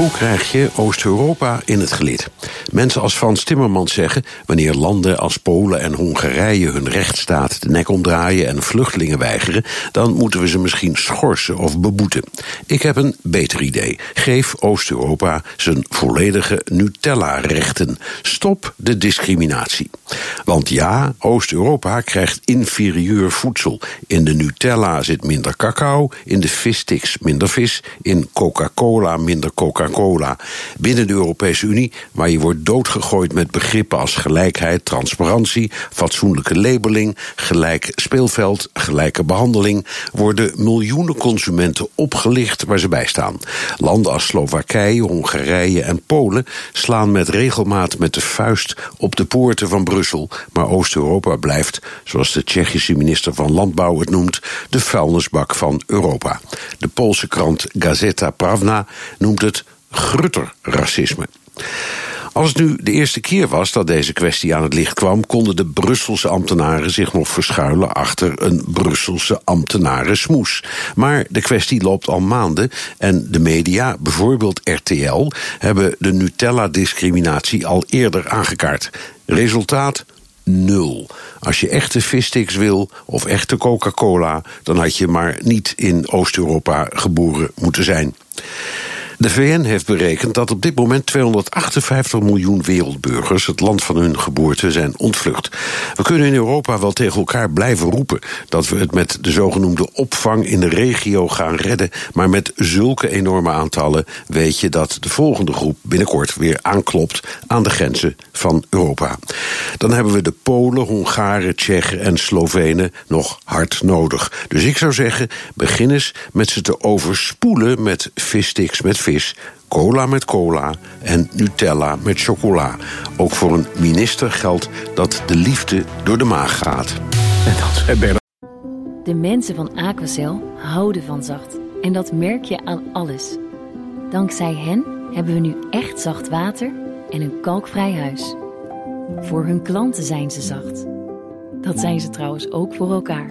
Hoe krijg je Oost-Europa in het gelid? Mensen als Frans Timmermans zeggen: wanneer landen als Polen en Hongarije hun rechtsstaat de nek omdraaien en vluchtelingen weigeren, dan moeten we ze misschien schorsen of beboeten. Ik heb een beter idee. Geef Oost-Europa zijn volledige Nutella-rechten. Stop de discriminatie. Want ja, Oost-Europa krijgt inferieur voedsel. In de Nutella zit minder cacao, in de vissticks minder vis, in Coca-Cola minder Coca-Cola. Binnen de Europese Unie, waar je wordt doodgegooid met begrippen als gelijkheid, transparantie, fatsoenlijke labeling, gelijk speelveld, gelijke behandeling, worden miljoenen consumenten opgelicht waar ze bij staan. Landen als Slowakije, Hongarije en Polen slaan met regelmaat met de vuist op de poorten van Brussel, maar Oost-Europa blijft, zoals de Tsjechische minister van Landbouw het noemt, de vuilnisbak van Europa. De Poolse krant Gazeta Pravna noemt het grutterracisme. Als het nu de eerste keer was dat deze kwestie aan het licht kwam, konden de Brusselse ambtenaren zich nog verschuilen achter een Brusselse ambtenarensmoes. Maar de kwestie loopt al maanden en de media, bijvoorbeeld RTL, hebben de Nutella-discriminatie al eerder aangekaart. Resultaat? Nul. Als je echte vissticks wil of echte Coca-Cola, dan had je maar niet in Oost-Europa geboren moeten zijn. De VN heeft berekend dat op dit moment 258 miljoen wereldburgers het land van hun geboorte zijn ontvlucht. We kunnen in Europa wel tegen elkaar blijven roepen dat we het met de zogenoemde opvang in de regio gaan redden, maar met zulke enorme aantallen weet je dat de volgende groep binnenkort weer aanklopt aan de grenzen van Europa. Dan hebben we de Polen, Hongaren, Tsjechen en Slovenen nog hard nodig. Dus ik zou zeggen, begin eens met ze te overspoelen met vissticks met cola met cola en Nutella met chocola. Ook voor een minister geldt dat de liefde door de maag gaat. En dat zei Bernard. De mensen van Aquacel houden van zacht. En dat merk je aan alles. Dankzij hen hebben we nu echt zacht water en een kalkvrij huis. Voor hun klanten zijn ze zacht. Dat zijn ze trouwens ook voor elkaar.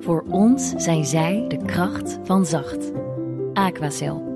Voor ons zijn zij de kracht van zacht. Aquacel.